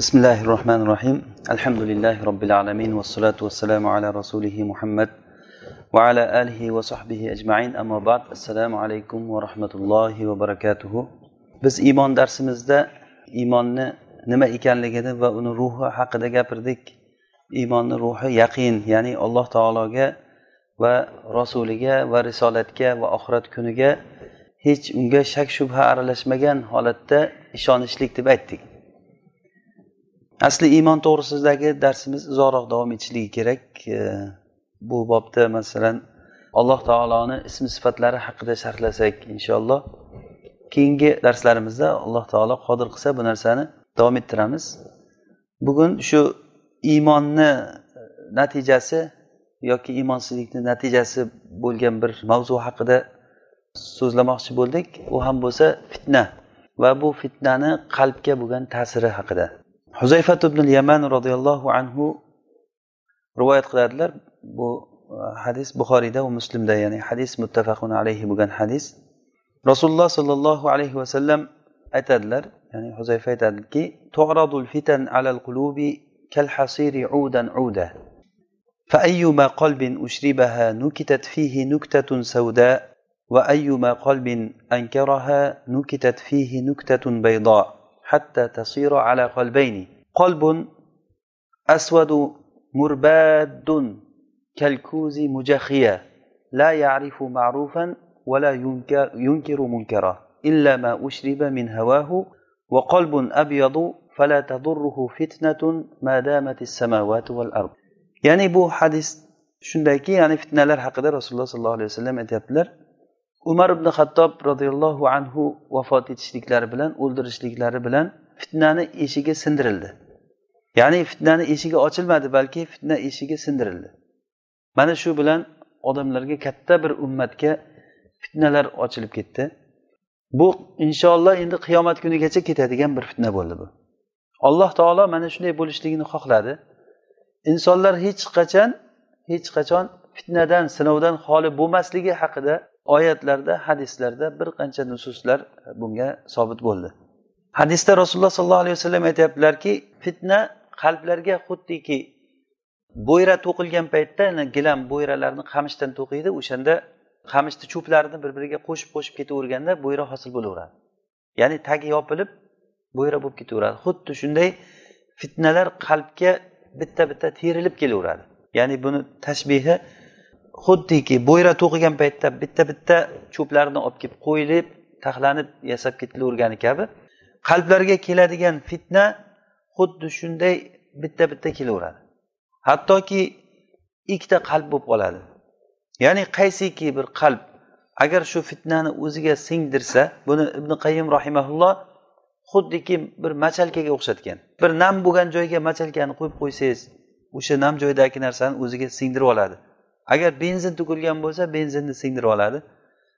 بسم الله الرحمن الرحيم الحمد لله رب العالمين والصلاة والسلام على رسوله محمد وعلى آله وصحبه أجمعين أما بعد السلام عليكم ورحمة الله وبركاته biz iymon darsimizda iymonni nima ekanligini va uni ruhi haqida gapirdik iymonni ruhi yaqin ya'ni alloh taologa va rasuliga va risolatga va oxirat kuniga hech unga shak shubha aralashmagan holatda ishonishlik deb aytdik Asli iymon to'g'risidagi darsimiz uzoqroq davom etishligi kerak. Bu bobda masalan alloh taoloni ism sifatlari haqida sharhlasak inshaalloh keyingi darslarimizda alloh taolo qodir qilsa bu narsani davom ettiramiz. Bugun shu iymonni natijasi yoki iymonsizlikni natijasi bo'lgan bir mavzu haqida so'zlamoqchi bo'ldik. U ham bo'lsa fitna va bu fitnani qalbga bo'lgan ta'siri haqida. حذيفة بن اليمان رضي الله عنه رواية قلاد بو حديث بخاري ده ومسلم ده يعني حديث متفق عليه بجان حديث رسول الله صلى الله عليه وسلم أتدلر يعني حذيفة كي تعرض الفتن على القلوب كالحصير عودا عودا فأيما قلب أشربها نكتت فيه نكتة سوداء وأيما قلب أنكرها نكتت فيه نكتة بيضاء حتى تصير على قلبين قلب أسود مرباد كالكوز مجخيا لا يعرف معروفا ولا ينكر, ينكر منكرا إلا ما أشرب من هواه وقلب أبيض فلا تضره فتنة ما دامت السماوات والأرض يعني بو حديث shundayki ya'ni fitnalar haqida rasululloh sollallohu alayhi vasallam aytyaptilar Umar ibn xattob roziyallohu anhu vafot etishliklari bilan o'ldirishliklari bilan fitnani eshigi sindirildi. Ya'ni fitnani eshigi ochilmadi balki fitna eshigi sindirildi. Mana shu bilan odamlarga katta bir ummatga fitnalar ochilib ketdi. Bu inshaalloh endi qiyomat kunigacha ketadigan bir fitna bo'ldi bu. Alloh taolo mana shunday bo'lishligini xohladi. Insonlar hech qachon hech qachon fitnadan sinovdan xoli bo'lmasligi haqida oyatlarda hadislarda bir qancha nususlar e, bunga sobit bo'ldi. Hadisda rasululloh sollallohu alayhi vasallam aytyaptilarki fitna qalblarga xuddiki bo'yra to'qilgan paytda gilam bo'yralarni qamishdan to'qiydi o'shanda qamishni cho'plarini bir biriga qo'shib qo'shib ketaverganda bo'yra hosil bo'laveradi. Ya'ni tagi yopilib bo'yra bo'lib ketaveradi. Xuddi shunday fitnalar qalbga bitta bitta terilib kelaveradi. Ya'ni buni tashbehi xuddiki bo'yra to'qigan paytda bitta bitta cho'plarni olib kelib qo'yilib taxlanib yasab ketilavergani kabi qalblarga keladigan fitna xuddi shunday bitta bitta kelaveradi. Hattoki ikkita qalb bo'lib qoladi. Ya'ni qaysiki bir qalb agar shu fitnani o'ziga singdirsa buni ibn qayim rahimaulloh xuddiki bir machalkaga o'xshatgan. Bir nam bo'lgan joyga machalkani qo'yib qo'ysangiz o'sha nam joydagi narsani o'ziga singdirib oladi. Agar benzin to'kilgan bo'lsa benzinni singdirib oladi.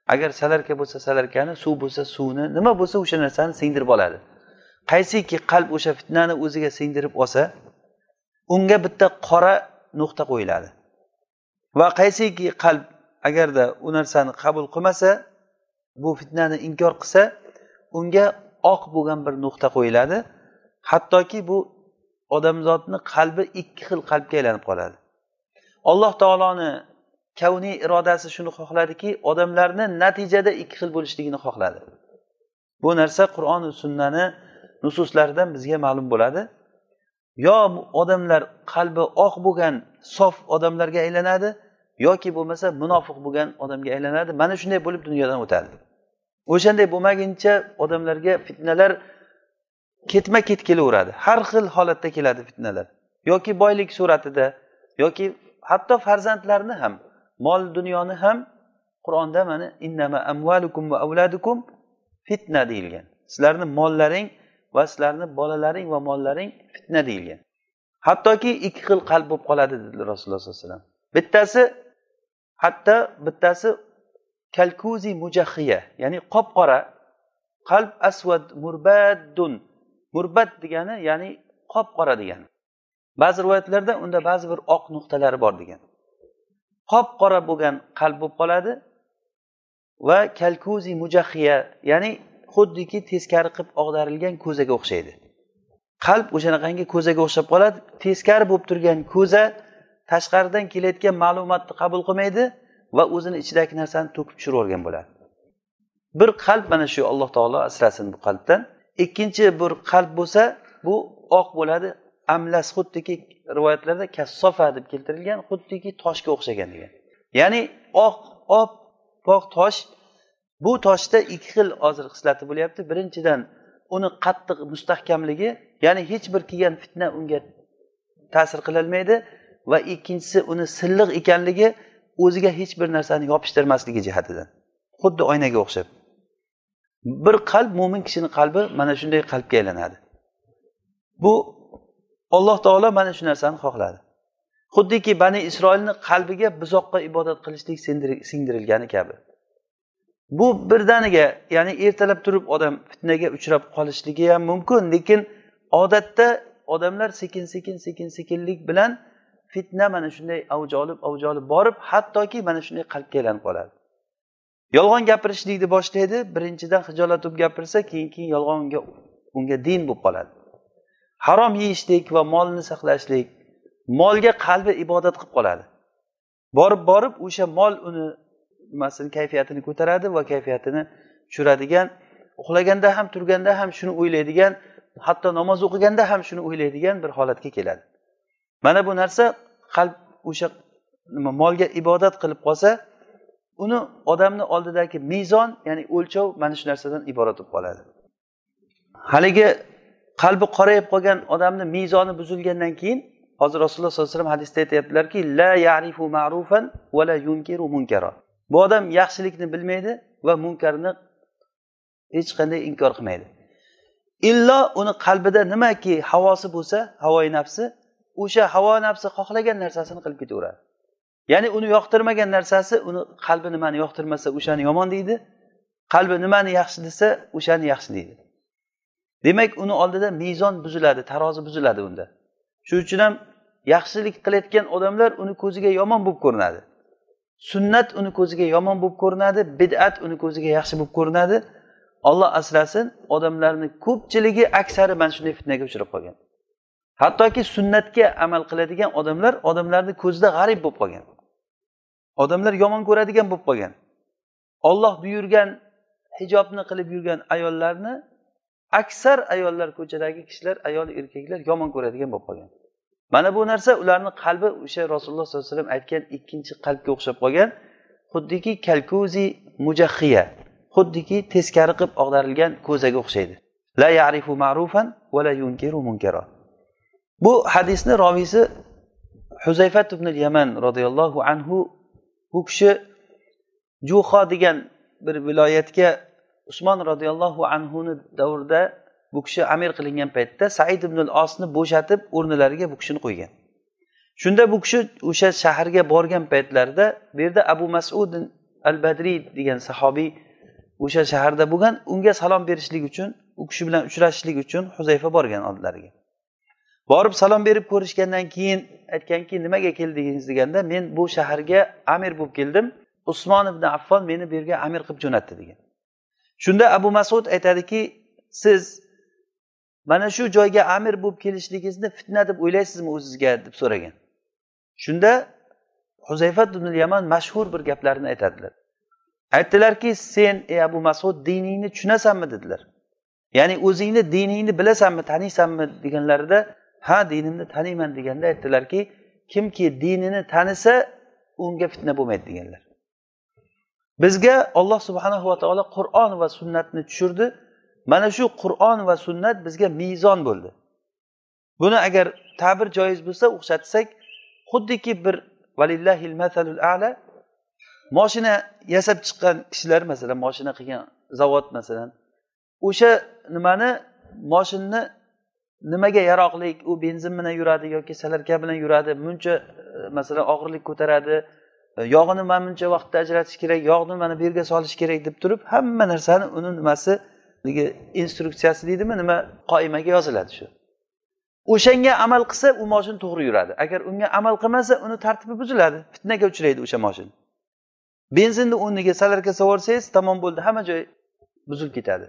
Agar salarka bo'lsa salarkani suv bo'lsa suvni nima bo'lsa o'sha narsani singdirib oladi. Qaysiki qalb o'sha fitnani o'ziga singdirib olsa unga bitta qora nuqta qo'yiladi. Va qaysiki qalb agarda u narsani qabul qilmasa bu fitnani inkor qilsa unga oq bo'lgan bir nuqta qo'yiladi. Hattoki bu odamzodni qalbi ikki xil qalbga aylanib qoladi. Alloh taoloni kavniy irodasi shuni xohladiki odamlarni natijada ikki xil bo'lishligini xohladi. Bu narsa qur'oni sunnani nususlaridan bizga ma'lum bo'ladi. Yo odamlar qalbi oq bo'lgan sof odamlarga aylanadi yoki bo'lmasa munofiq bo'lgan odamga aylanadi. Mana shunday bo'lib dunyodan o'tadi. O'shanday bo'lmaguncha odamlarga fitnalar ketma ket kelaveradi. Har xil holatda keladi fitnalar. Yoki boylik suratida yoki hatto farzandlarni ham mol dunyoni ham qur'onda mana innama amvalukum va avladukum fitna deyilgan. Sizlarni mollaring va sizlarni bolalaring va mollaring fitna deyilgan. Hattoki ikki xil qalb bo'lib qoladi dedilar rasululloh sollallohu alayhi vasallam. Bittasi hatto bittasi kalkuzi mujahiya ya'ni qop qora qalb asvad murbaddun. Murbat degani ya'ni qop qora degani. Ba'zi rivoyatlarda unda ba'zi bir oq nuqtalari bor degan. Qop qora bo'lgan qalb bo'lib qoladi va kalkuzi mujahiya ya'ni xuddiki teskari qilib og'darilgan ko'zaga o'xshaydi. Qalb o'shanaqangi ko'zaga o'xshab qoladi teskari bo'lib turgan ko'za tashqaridan kelayotgan ma'lumotni qabul qilmaydi va o'zini ichidagi narsani to'kib tushiravergan bo'ladi. Bir qalb mana shu alloh taolo asrasin bu qalbdan. Ikkinchi bir qalb bo'lsa bu oq bo'ladi amlas xuddiki rivoyatlarda kassofa deb keltirilgan xuddiki toshga o'xshagan degan. Ya'ni oq oppoq tosh bu toshda ikki xil hozir xislati bo'lyapti. Birinchidan uni qattiq mustahkamligi ya'ni hech bir kelgan fitna unga ta'sir qilolmaydi va ikkinchisi uni silliq ekanligi o'ziga hech bir narsani yopishtirmasligi jihatidan. Xuddi oynaga o'xshab. Bir qalb mo'min kishini qalbi mana shunday qalbga aylanadi. Bu alloh taolo mana shu narsani xohladi. Xuddiki bani isroilni qalbiga buzoqqa ibodat qilishlik singdirilgani kabi. Bu birdaniga ya'ni ertalab turib odam fitnaga uchrab qolishligi ham mumkin lekin odatda odamlar sekin sekin sekin sekinlik bilan fitna mana shunday avj olib avj olib borib hattoki mana shunday qalbga aylanib qoladi. Yolg'on gapirishlikni boshlaydi birinchidan hijolat bo'lib gapirsa keyin keyin yolg'on unga unga din bo'lib qoladi. Harom yeyishlik va molni saqlashlik molga qalbi ibodat qilib qoladi. Borib borib o'sha mol uni nimasini kayfiyatini ko'taradi va kayfiyatini tushiradigan uxlaganda ham turganda ham shuni o'ylaydigan hatto namoz o'qiganda ham shuni o'ylaydigan bir holatga keladi. Mana bu narsa qalb o'sha nima molga ibodat qilib qolsa uni odamni oldidagi mezon ya'ni o'lchov mana shu narsadan iborat bo'lib qoladi. Haligi qalbi qorayib qolgan odamni mezoni buzilgandan keyin hozir rasululloh sollallohu alayhi vasallam hadisda aytyaptilarki la yarifu ma'rufan va la yunkiru munkara. Bu odam yaxshilikni bilmaydi va munkarni hech qanday inkor qilmaydi. Illo uni qalbida nimaki havosi bo'lsa havoi nafsi o'sha havo nafsi xohlagan narsasini qilib ketaveradi. Ya'ni uni yoqtirmagan narsasi uni qalbi nimani yoqtirmasa o'shani yomon deydi qalbi nimani yaxshi desa o'shani yaxshi deydi. Demak uni oldida mezon buziladi tarozi buziladi unda. Shuning uchun ham yaxshilik qilayotgan odamlar uni ko'ziga yomon bo'lib ko'rinadi. Sunnat uni ko'ziga yomon bo'lib ko'rinadi bid'at uni ko'ziga yaxshi bo'lib ko'rinadi. Olloh asrasin odamlarni ko'pchiligi aksari mana shunday fitnaga uchrab qolgan. Hattoki sunnatga amal qiladigan odamlar odamlarni ko'zida g'arib bo'lib qolgan. Odamlar yomon ko'radigan bo'lib qolgan. Olloh buyurgan hijobni qilib yurgan ayollarni aksar ayollar ko'chadagi kishilar ayol erkaklar yomon ko'radigan bo'lib qolgan. Mana bu narsa ularni qalbi o'sha rasululloh sollallohu alayhi vasallam aytgan ikkinchi qalbga o'xshab qolgan. Xuddiki kalkuzi mujahhiya xuddiki teskari qilib og'darilgan ko'zaga o'xshaydi. La yarifu ma'rufan va la yunkiru munkara. Bu hadisni roviysi huzayfat ibn yaman roziyallohu anhu bu kishi juho degan bir viloyatga usmon roziyallohu anhuni davrida bu kishi amir qilingan paytda said ibn osni bo'shatib o'rnilariga bu kishini qo'ygan. Shunda bu kishi o'sha shaharga borgan paytlarida bu yerda abu masud al badriy degan sahobiy o'sha shaharda bo'lgan unga salom berishlik uchun u kishi bilan uchrashishlik uchun huzayfa borgan oldilariga. Borib salom berib ko'rishgandan keyin aytganki nimaga keldingiz? deganda men bu shaharga amir bo'lib keldim. Usmon ibn affon meni bu yerga amir qilib jo'natdi degan. Shunda abu masud aytadiki siz mana shu joyga amir bo'lib kelishligingizni fitna deb o'ylaysizmi o'zizga? deb so'ragan. Shunda huzayfat ibn yaman mashhur bir gaplarini aytadilar. Aytdilarki sen ey abu masud diningni tushunasanmi dedilar. Ya'ni o'zingni diningni bilasanmi taniysanmi deganlarida ha dinimni taniyman deganda aytdilarki kimki dinini tanisa unga fitna bo'lmaydi deganlar. Bizga olloh subhanahu va taolo qur'on va sunnatni tushirdi. Mana shu qur'on va sunnat bizga mezon bo'ldi. Buni agar ta'bir joiz bo'lsa o'xshatsak xuddiki bir valillahil masalul ala moshina yasab chiqqan kishilar masalan moshina qilgan zavod masalan o'sha nimani moshinni nimaga yaroqlik u benzin bilan yuradi yoki salarka bilan yuradi muncha e, masalan og'irlik ko'taradi E, yog'ini mana buncha vaqtda ajratish kerak yog'ni mana bu yerga solish kerak deb turib hamma narsani uni nimasi instruksiyasi deydimi nima qoimaga yoziladi shu. O'shanga amal qilsa u moshin to'g'ri yuradi. Agar unga amal qilmasa uni tartibi buziladi. Fitnaga uchraydi o'sha moshin. Benzinni o'rniga salarka solib tamom bo'ldi hamma joy buzilib ketadi.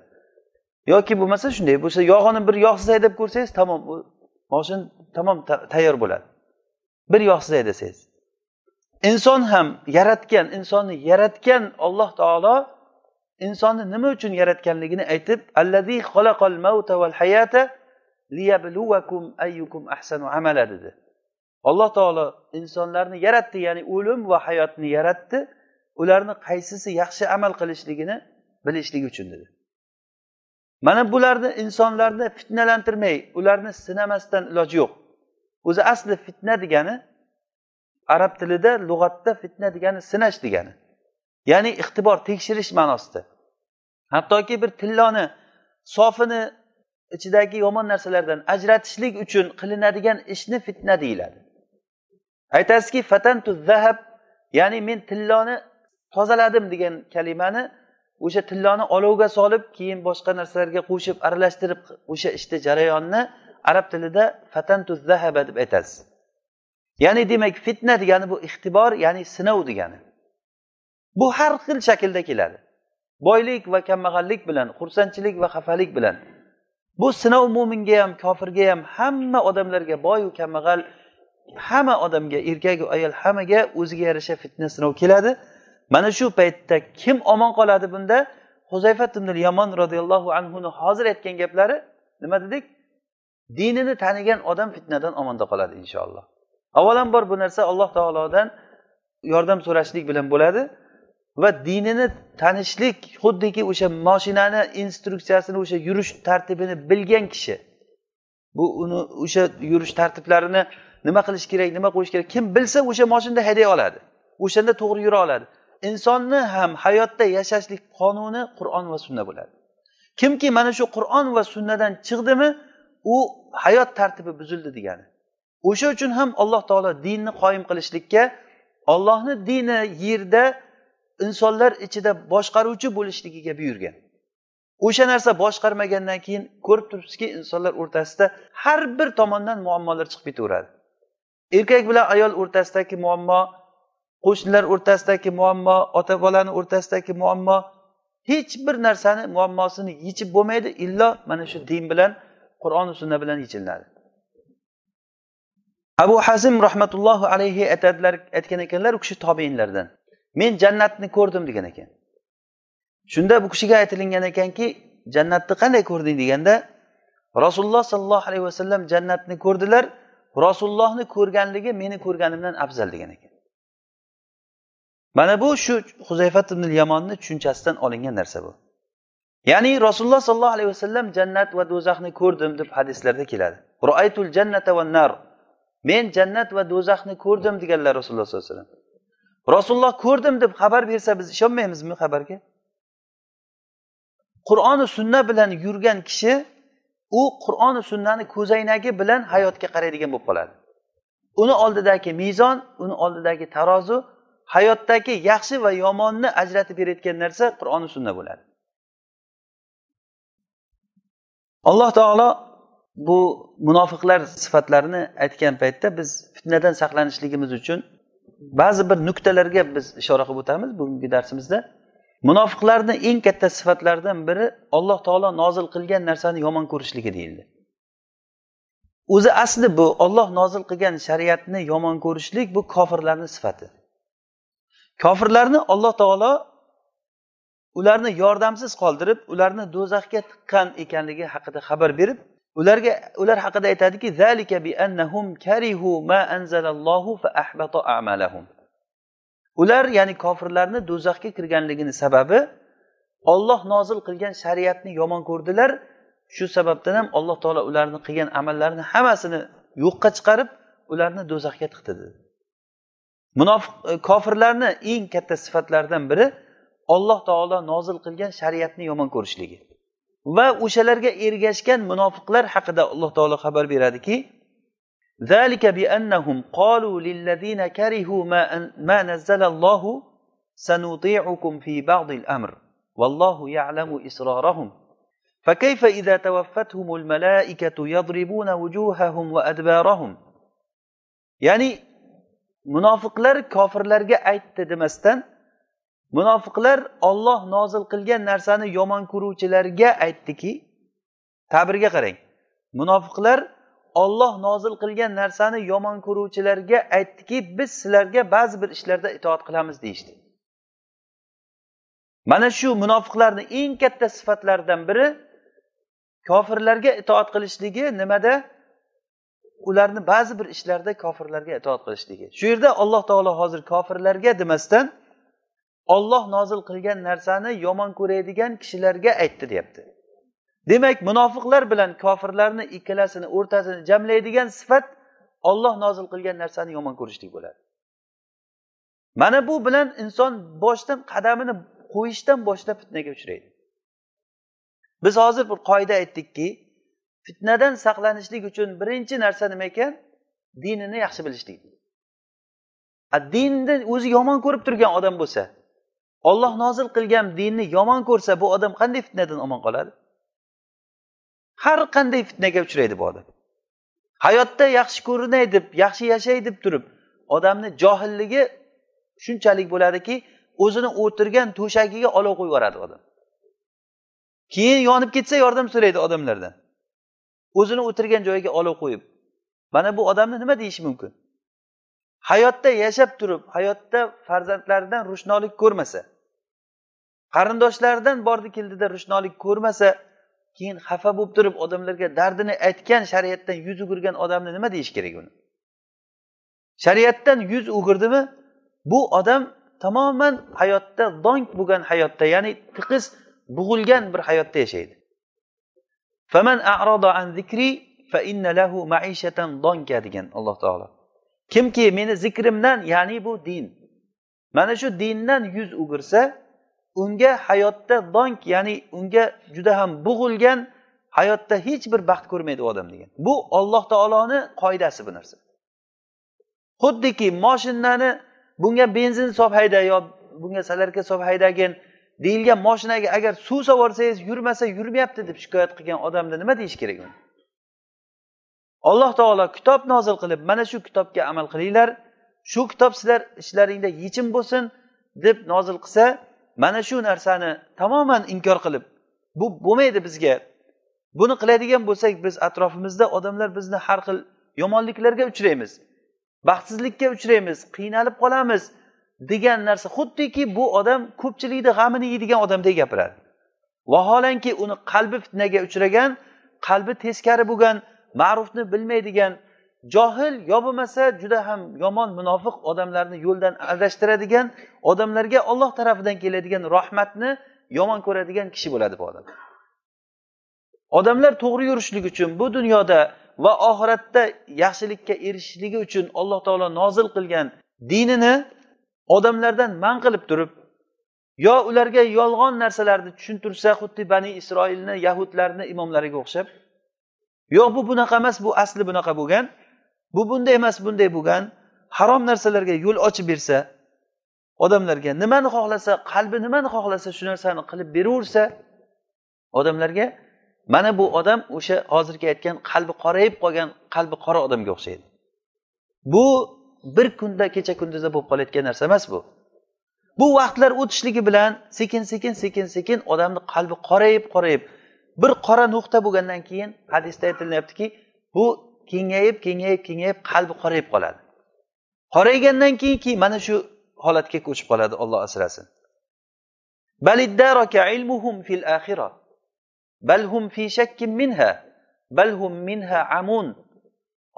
Yoki bo'lmasa shunday bo'lsa yog'ini bir yog'siz haydab ko'rsangiz tamom u moshin tamom tayyor bo'ladi. Bir yog'siz haydasangiz inson ham yaratgan insonni yaratgan olloh taolo insonni nima uchun yaratganligini aytib allazi xalaqal mauta val hayata liyabluvakum ayyukum ahsanu amala dedi. Alloh taolo insonlarni yaratdi ya'ni o'lim va hayotni yaratdi. Ularni qaysisi yaxshi amal qilishligini bilishligi uchun dedi. Mana bularni insonlarni fitnalantirmay ularni sinamasdan iloji yo'q. O'zi asli fitna degani arab tilida lug'atda fitna degani sinash degani. Ya'ni ixtibor tekshirish ma'nosida. Hattoki bir tilloni sofini ichidagi yomon narsalardan ajratishlik uchun qilinadigan ishni fitna deyiladi. Aytasizki fatantu zahab ya'ni men tilloni tozaladim degan kalimani o'sha tilloni olovga solib keyin boshqa narsalarga qo'shib aralashtirib o'sha ishni jarayonni arab tilida fatantu zahaba deb aytasiz. Ya'ni demak fitna degani bu ixtibor ya'ni sinov degani. Bu har xil shaklda keladi. Boylik va kambag'allik bilan xursandchilik va xafalik bilan. Bu sinov mo'minga ham kofirga ham hamma odamlarga boyu kambag'al hamma odamga erkaku ayol hammaga o'ziga yarasha fitna sinov keladi. Mana shu paytda kim omon qoladi bunda? Huzayfat ibn yomon roziyallohu anhuni hozir aytgan gaplari nima dedik? Dinini tanigan odam fitnadan omonda qoladi inshaalloh. Avvalambor bu narsa alloh taolodan yordam so'rashlik bilan bo'ladi va dinini tanishlik xuddiki o'sha moshinani instruksiyasini o'sha yurish tartibini bilgan kishi. Bu uni o'sha yurish tartiblarini nima qilish kerak nima qo'yish kerak kim bilsa o'sha moshinada hayday oladi o'shanda to'g'ri yura oladi. Insonni ham hayotda yashashlik qonuni qur'on va sunna bo'ladi. Kimki mana shu qur'on va sunnadan chiqdimi u hayot tartibi buzildi degani. O'sha uchun ham alloh taolo dinni qoyim qilishlikka ollohni dini yerda insonlar ichida boshqaruvchi bo'lishligiga buyurgan. O'sha narsa boshqarmagandan keyin ko'rib turibsizki insonlar o'rtasida har bir tomondan muammolar chiqib ketaveradi. Erkak bilan ayol o'rtasidagi muammo qo'shnilar o'rtasidagi muammo ota bolani o'rtasidagi muammo hech bir narsani muammosini yechib bo'lmaydi illo mana shu din bilan qur'oni sunna bilan yechiladi. Abu hazim rahmatullohi alayhi aytadilar aytgan ekanlar u kishi tobeinlardan. Men jannatni ko'rdim degan ekan. Shunda bu kishiga aytilingan ekanki jannatni qanday ko'rding deganda rasululloh sollallohu alayhi vasallam jannatni ko'rdilar rasulullohni ko'rganligi meni ko'rganimdan afzal degan ekan. Mana bu shu huzayfat ibn yamonni tushunchasidan olingan narsa bu. Ya'ni rasululloh sollallohu alayhi vasallam jannat va do'zaxni ko'rdim deb hadislarda keladi. Roaytul jannata va nar. Men jannat va do'zaxni ko'rdim deganlar rasululloh sollallohu alayhi vasallam. Rasululloh ko'rdim deb xabar bersa biz ishonmaymizmi xabarga? Qur'oni sunna bilan yurgan kishi u qur'oni sunnani ko'zoynagi bilan hayotga qaraydigan bo'lib qoladi. Uni oldidagi mezon uni oldidagi tarozi hayotdagi yaxshi va yomonni ajratib berayotgan narsa qur'oni sunna bo'ladi. Alloh taolo bu munofiqlar sifatlarini aytgan paytda biz fitnadan saqlanishligimiz uchun ba'zi bir nuqtalarga biz ishora qilib o'tamiz bugungi darsimizda. Munofiqlarni eng katta sifatlaridan biri alloh taolo nozil qilgan narsani yomon ko'rishligi deyildi. O'zi asli bu olloh nozil qilgan shariatni yomon ko'rishlik bu kofirlarni sifati. Kofirlarni alloh taolo ularni yordamsiz qoldirib ularni do'zaxga tiqqan ekanligi haqida xabar berib ularga ular haqida aytadiki zalika bi annahum karihu ma anzalallohu fa ahbata a'malahum. Ular ya'ni kofirlarni do'zaxga kirganligini sababi olloh nozil qilgan shariatni yomon ko'rdilar. Shu sababdan ham alloh taolo ularni qilgan amallarini hammasini yo'qqa chiqarib ularni do'zaxga tiqdi dedi munofiq e, kofirlarni eng katta sifatlaridan biri olloh taolo nozil qilgan shariatni yomon ko'rishligi. va o'shalarga ergashgan munofiqlar haqida alloh taolo xabar beradiki ذلك بأنهم قالوا للذين كرهوا ما, ما نزل الله سنطيعكم في بعض الأمر والله يعلم إسرارهم فكيف إذا توفتهم الملائكة يضربون وجوههم وأدبارهم يعني munofiqlar kofirlarga aytdi demasdan munofiqlar olloh nozil qilgan narsani yomon ko'ruvchilarga aytdiki ta'birga qarang. Munofiqlar olloh nozil qilgan narsani yomon ko'ruvchilarga aytdiki biz sizlarga ba'zi bir ishlarda itoat qilamiz deyishdi. Mana shu munofiqlarni eng katta sifatlaridan biri kofirlarga itoat qilishligi nimada? Ularni ba'zi bir ishlarda kofirlarga itoat qilishligi. Shu yerda alloh taolo hozir kofirlarga demasdan olloh nozil qilgan narsani yomon ko'radigan kishilarga aytdi deyapti. Demak munofiqlar bilan kofirlarni ikkalasini o'rtasini jamlaydigan sifat olloh nozil qilgan narsani yomon ko'rishlik bo'ladi. Mana bu bilan inson boshdan qadamini qo'yishdan boshlab fitnaga uchraydi. Biz hozir bir qoida aytdikki fitnadan saqlanishlik uchun birinchi narsa nima ekan? Dinini yaxshi bilishlik. Dinni o'zi yomon ko'rib turgan odam bo'lsa olloh nozil qilgan dinni yomon ko'rsa bu odam qanday fitnadan omon qoladi? Har qanday fitnaga uchraydi bu odam. Hayotda yaxshi ko'rinay deb yaxshi yashay deb turib odamni johilligi shunchalik bo'ladiki o'zini o'tirgan to'shagiga olov qo'yib yuboradi odam. Keyin yonib ketsa yordam so'raydi odamlardan. O'zini o'tirgan joyiga olov qo'yib mana bu odamni nima deyish mumkin? Hayotda yashab turib hayotda farzandlaridan ro'shnolik ko'rmasa qarindoshlaridan bordi keldida ro'shnolik ko'rmasa keyin xafa bo'lib turib odamlarga dardini aytgan shariatdan yuz o'girgan odamni nima deyish kerak uni? Shariatdan yuz o'girdimi? Bu odam tamoman hayotda dong bo'lgan hayotda ya'ni tiqiz bug'ilgan bir hayotda yashaydi. Faman an zikri fa inna lahu maishatan donka degan alloh taolo. Kimki meni zikrimdan ya'ni bu din mana shu dindan yuz o'girsa unga hayotda donk ya'ni unga juda ham bug'ilgan hayotda hech bir baxt ko'rmaydi u odam degan. Bu olloh taoloni qoidasi bu narsa. Xuddiki moshinani bunga benzin solib hayda yo bunga salarka solib haydagin deyilgan moshinaga agar suv solib yurmasa yurmayapti deb shikoyat qilgan odamni nima deyish kerak uni? Alloh taolo kitob nozil qilib mana shu kitobga amal qilinglar shu kitob sizlar ishlaringda yechim bo'lsin deb nozil qilsa mana shu narsani tamoman inkor qilib bu bo'lmaydi bizga. Buni qiladigan bo'lsak biz atrofimizda odamlar bizni har xil yomonliklarga uchraymiz baxtsizlikka uchraymiz qiynalib qolamiz degan narsa. Xuddiki bu odam ko'pchilikni g'amini yeydigan odamdek gapiradi. Vaholanki uni qalbi fitnaga uchragan qalbi teskari bo'lgan ma'rufni bilmaydigan johil yo bo'lmasa juda ham yomon munofiq odamlarni yo'ldan adashtiradigan odamlarga olloh tarafidan keladigan rahmatni yomon ko'radigan kishi bo'ladi bu odam. Odamlar to'g'ri yurishlik uchun bu dunyoda va oxiratda yaxshilikka erishishligi uchun alloh taolo nozil qilgan dinini odamlardan man qilib turib yo ularga yolg'on narsalarni tushuntirsa xuddi bani isroilni yahudlarni imomlariga o'xshab yo'q bu bunaqa emas bu asli bunaqa bo'lgan bu bunday emas bunday bo'lgan. Harom narsalarga yo'l ochib bersa odamlarga nimani xohlasa qalbi nimani xohlasa shu narsani qilib beraversa odamlarga mana bu odam o'sha hozirgi aytgan qalbi qorayib qolgan qalbi qora odamga o'xshaydi. Bu bir kunda kecha kunduzda bo'lib qolayotgan narsa emas bu. Bu vaqtlar o'tishligi bilan sekin sekin sekin sekin odamni qalbi qorayib qorayib bir qora nuqta bo'lgandan keyin hadisda aytilyaptiki bu kengayib kengayib kengayib qalbi qorayib qoladi. Qoraygandan keyin keyin mana shu holatga ko'chib qoladi olloh asrasin.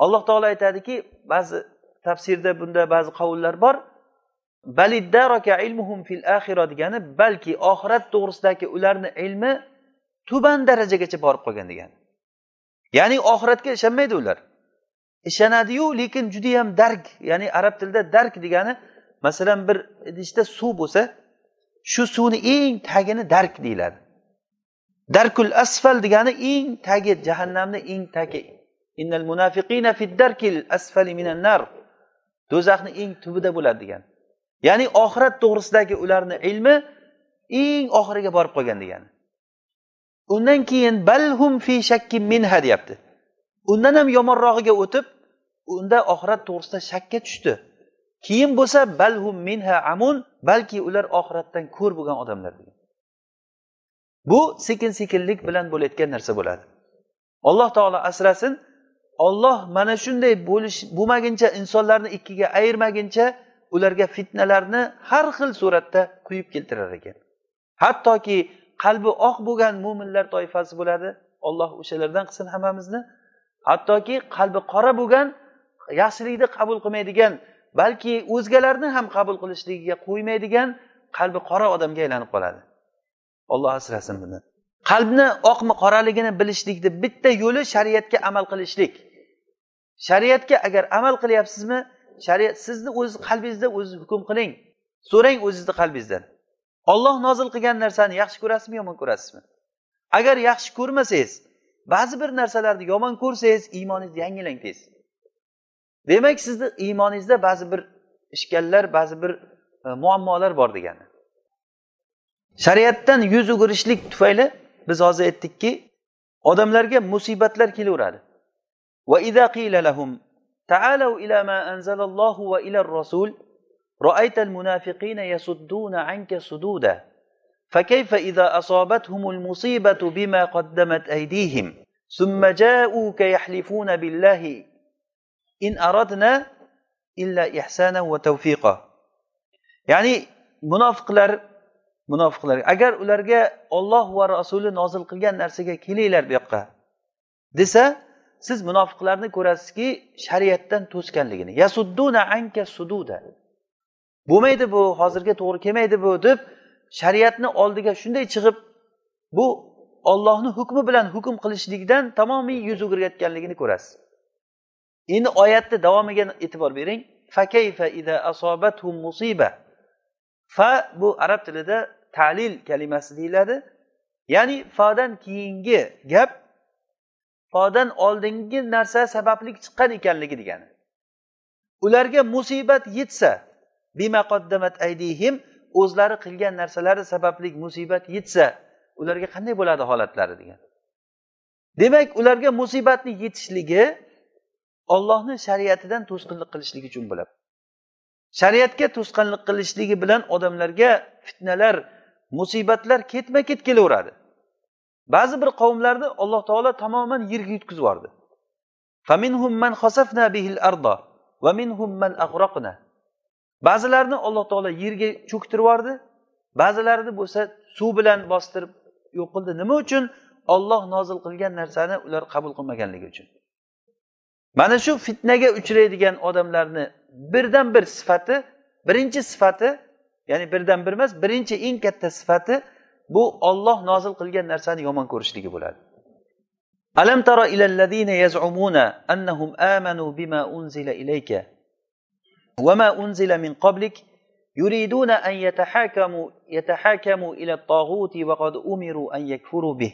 Alloh taolo aytadiki ba'zi tafsirda bunda ba'zi qavullar bor. Ilmuhum fil axira degani balki oxirat to'g'risidagi ularni ilmi tuban darajagacha borib qolgan degani. Ya'ni oxiratga ishonmaydi ular. Ishonadiyu lekin judayam dark ya'ni arab tilida dark degani masalan bir idishda suv bo'lsa shu suvni eng tagini dark deyiladi. Darkul asfal degani eng tagi jahannamni eng tagi. Innal munafiqina fid darkil asfali minan nar. Do'zaxni eng tubida bo'ladi degan. Ya'ni oxirat to'g'risidagi ularni ilmi eng oxiriga borib qolgan degani. Undan keyin balhum fi shakki minha deyapti. Undan ham yomonrog'iga o'tib unda oxirat to'g'risida shakka tushdi. Keyin bo'lsa balhum minha amun balki ular oxiratdan ko'r bo'lgan odamlar bu sekin sekinlik bilan bo'layotgan narsa bo'ladi. Alloh taolo asrasin olloh mana shunday bo'lish bo'lmaguncha insonlarni ikkiga ayirmaguncha ularga fitnalarni har xil suratda quyib keltirar ekan. Hattoki qalbi oq bo'lgan mo'minlar toifasi bo'ladi. Alloh o'shalardan qilsin hammamizni. Hattoki qalbi qora bo'lgan yaxshilikni qabul qilmaydigan balki o'zgalarni ham qabul qilishligiga qo'ymaydigan qalbi qora odamga aylanib qoladi. Olloh asrasin bundan qalbni oqmi qoraligini bilishlikni bitta yo'li shariatga amal qilishlik. Shariatga agar amal qilyapsizmi shariat sizni o'z qalbingizda o'ziz hukm qiling. So'rang o'zizni qalbingizdan. olloh nozil qilgan narsani yaxshi ko'rasizmi yomon ko'rasizmi? Agar yaxshi ko'rmasangiz ba'zi bir narsalarni yomon ko'rsangiz iymoningizni yangilang tez demak sizni iymoningizda ba'zi bir ishkallar ba'zi bir e, muammolar bor degani. Shariatdan yuz o'girishlik tufayli biz hozir aytdikki odamlarga musibatlar kelaveradi. Va ila ma anzalallohu va ilar rasul رأيت المنافقين يصدون عنك صدودا فكيف إذا أصابتهم المصيبة بما قدمت أيديهم ثم جاءوك يحلفون بالله إن أردنا إلا إحسانا وتوفيقا يعني munofiqlar munofiqlar agar ularga olloh va rasuli nozil qilgan narsaga kelinglar bu yoqqa desa siz munofiqlarni ko'rasizki shariatdan to'sganligini yasudduna anka sududa Bo'lmaydi bu hozirga to'g'ri kelmaydi bu deb shariatni oldiga shunday chiqib bu ollohni hukmi bilan hukm qilishlikdan tamomiy yuz o'girayotganligini ko'rasiz. Endi oyatni davomiga e'tibor bering. Musiba? Fa bu arab tilida talil kalimasi deyiladi. Ya'ni fodan keyingi gap fodan oldingi narsa sababli chiqqan ekanligi degani. Ularga musibat yetsa aydihim o'zlari qilgan narsalari sababli musibat yetsa ularga qanday bo'ladi holatlari degan. Demak ularga musibatni yetishligi ollohni shariatidan to'sqinlik qilishlik uchun bo'ladi. Shariatga to'sqinlik qilishligi bilan odamlarga fitnalar musibatlar ketma ket kelaveradi. Ba'zi bir qavmlarni alloh taolo tamoman yerga yutqizib yubordi ba'zilarini alloh taolo yerga cho'ktirib yubordi. Ba'zilarini bo'lsa suv bilan bostirib yo'q qildi. Nima uchun? Olloh nozil qilgan narsani ular qabul qilmaganligi uchun. Mana shu fitnaga uchraydigan odamlarni birdan bir sifati birinchi sifati ya'ni birdan bir emas birinchi eng katta sifati bu olloh nozil qilgan narsani yomon ko'rishligi bo'ladi. Alam tara ilallazina yaz'umuna annahum amanu bima unzila ilayka? وما أنزل من قبلك يريدون أن يتحاكموا يتحاكموا إلى الطاغوت وقد أمروا أن يكفروا به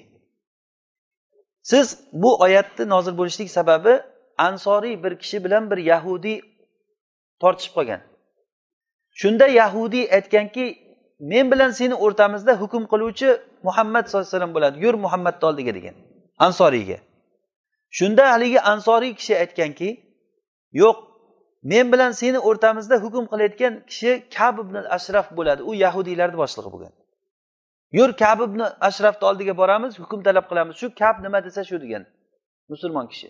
siz bu oyatni nozil bo'lishlik sababi ansoriy bir kishi bilan bir yahudiy tortishib qolgan shunda yahudiy aytganki men bilan seni o'rtamizda hukm qiluvchi muhammad sallallohu alayhi vasallam bo'ladi yur muhammadni oldiga degan ansoriyga shunda haligi ansoriy kishi aytganki yo'q men bilan seni o'rtamizda hukm qilayotgan kishi kab ibn ashraf bo'ladi. U yahudiylarni boshlig'i bo'lgan. Yur kab ibn ashrafni oldiga boramiz hukm talab qilamiz. Shu kab nima desa shu degan musulmon kishi.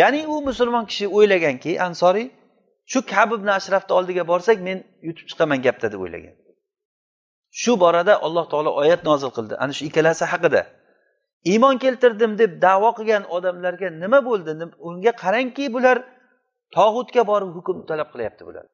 Ya'ni u musulmon kishi o'ylaganki ansoriy shu kab ibn ashrafni oldiga borsak men yutib chiqaman gapda deb o'ylagan. Shu borada alloh taolo oyat nozil qildi. Ana shu ikkalasi haqida. Iymon keltirdim deb davo qilgan odamlarga nima bo'ldi? Unga qarangki bular tog'utga borib hukm talab qilyapti bular.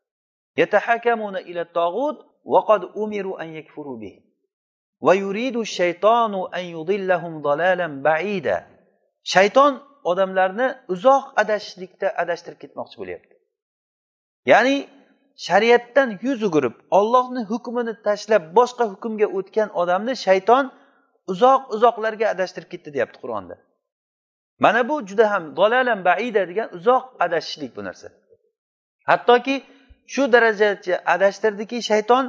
Shayton odamlarni uzoq adashishlikda adashtirib ketmoqchi bo'lyapti. Ya'ni shariatdan yuz o'girib ollohni hukmini tashlab boshqa hukmga o'tgan odamni shayton uzoq uzoqlarga adashtirib ketdi deyapti qur'onda. Mana bu juda ham dolalan baida degan uzoq adashishlik bu narsa. Hattoki shu darajagacha adashtirdiki shayton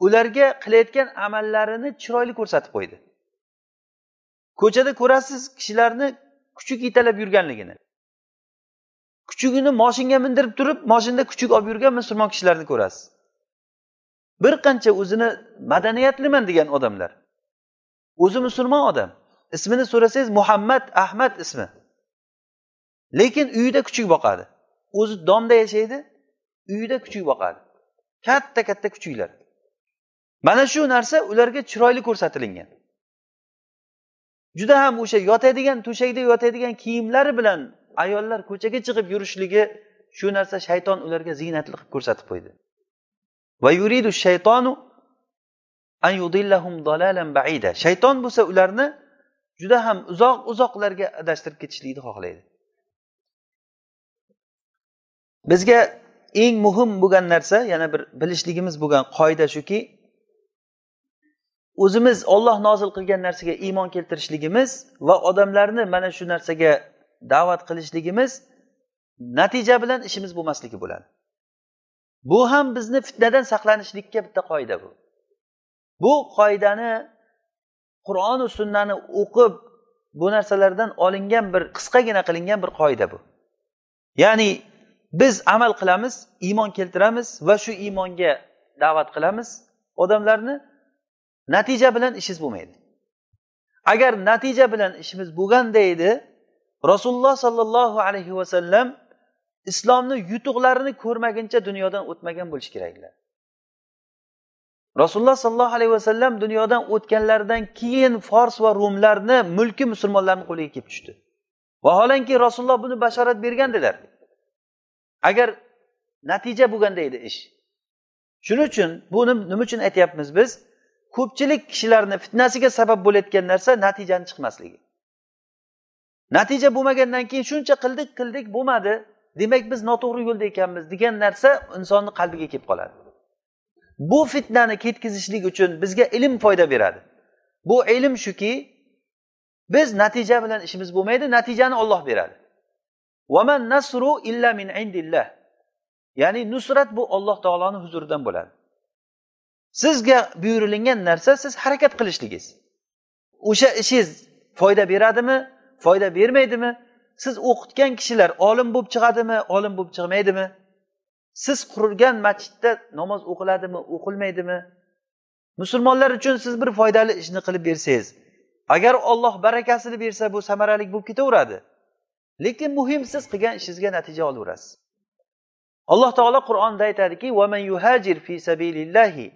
ularga qilayotgan amallarini chiroyli ko'rsatib qo'ydi. Ko'chada ko'rasiz kishilarni kuchuk yetalab yurganligini. Kuchugini moshinga mindirib turib moshinda kuchuk olib yurgan musulmon kishilarni ko'rasiz. Bir qancha o'zini madaniyatliman degan odamlar. O'zi musulmon odam. Ismini so'rasangiz muhammad ahmad ismi. Lekin uyida kuchuk boqadi. O'zi domda yashaydi uyida kuchuk boqadi. Katta katta kuchuklar. Mana shu narsa ularga chiroyli ko'rsatilingan juda ham o'sha yotadigan to'shakda yotadigan kiyimlari bilan ayollar ko'chaga chiqib yurishligi shu narsa shayton ularga ziynatli qilib ko'rsatib qo'ydi. Va yuridu shaytonu an yudillahum dalalan baida. Shayton bo'lsa ularni juda ham uzoq uzoqlarga adashtirib ketishlikni xohlaydi. Bizga eng muhim bo'lgan narsa yana bir bilishligimiz bo'lgan qoida shuki o'zimiz olloh nozil qilgan narsaga iymon keltirishligimiz va odamlarni mana shu narsaga da'vat qilishligimiz natija bilan ishimiz bo'lmasligi bo'ladi. Bu ham bizni fitnadan saqlanishlikka bitta qoida bu. Bu qoidani qur'oni sunnani o'qib bu narsalardan olingan bir qisqagina qilingan bir qoida bu. Ya'ni biz amal qilamiz iymon keltiramiz va shu iymonga da'vat qilamiz odamlarni natija bilan ishingiz bo'lmaydi. Agar natija bilan ishimiz bo'lganda edi rasululloh sollallohu alayhi vasallam islomni yutuqlarini ko'rmaguncha dunyodan o'tmagan bo'lishi keraklar. Rasululloh sollallohu alayhi vasallam dunyodan o'tganlaridan keyin fors va rumlarni mulki musulmonlarni qo'liga kelib tushdi. Vaholanki rasululloh buni bashorat bergandilar agar natija bo'lganda edi ish. Shuning uchun buni nima uchun aytyapmiz biz? Ko'pchilik kishilarni fitnasiga sabab bo'layotgan narsa natijani chiqmasligi. Natija bo'lmagandan keyin shuncha qildik qildik bo'lmadi. Demak biz noto'g'ri yo'lda ekanmiz degan narsa insonni qalbiga kelib qoladi. Bu fitnani ketkazishlik uchun bizga ilm foyda beradi. Bu ilm shuki biz natija bilan ishimiz bo'lmaydi natijani olloh beradi. Nasru illa min indillah. Ya'ni nusrat bu olloh taoloni huzuridan bo'ladi. Sizga buyurilingan narsa siz harakat qilishligingiz. O'sha ishingiz foyda beradimi foyda bermaydimi? Siz o'qitgan kishilar olim bo'lib chiqadimi olim bo'lib chiqmaydimi? Siz qurilgan masjidda namoz o'qiladimi o'qilmaydimi? Musulmonlar uchun siz bir foydali ishni qilib bersangiz agar olloh barakasini bersa bu samarali bo'lib ketaveradi. Lekin muhim siz qilgan ishingizga natija olaverasiz. Alloh taolo qur'onda aytadiki yuhajir fi sabilillahi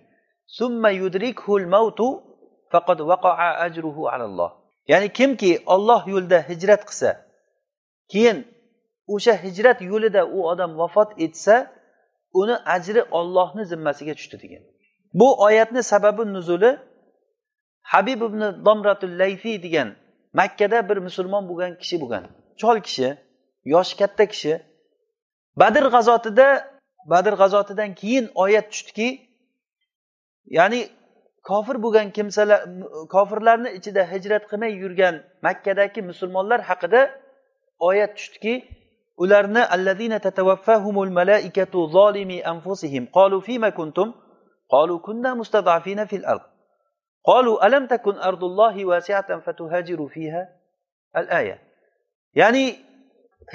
summa yudrikhul mautu faqad waqa'a ajruhu alalloh ya'ni kimki olloh yo'lida hijrat qilsa keyin o'sha hijrat yo'lida u odam vafot etsa uni ajri ollohni zimmasiga tushdi degan. Bu oyatni sababi nuzuli habib ibn domratul layfiy degan makkada bir musulmon bo'lgan kishi bo'lgan. Chol kishi yoshi katta kishi. Badr g'azotida badr g'azotidan keyin oyat tushdiki ya'ni kofir bo'lgan kimsalar kofirlarni ichida hijrat qilmay yurgan makkadagi musulmonlar haqida oyat tushdiki ularni allazina tatawaffahumul malaikatu zolimi anfusihim qalu fima kuntum? Qalu kunna mustad'afina fil ard. Qalu alam takun ardullohi wasi'atan fatuhajiru fiha? Al aya ya'ni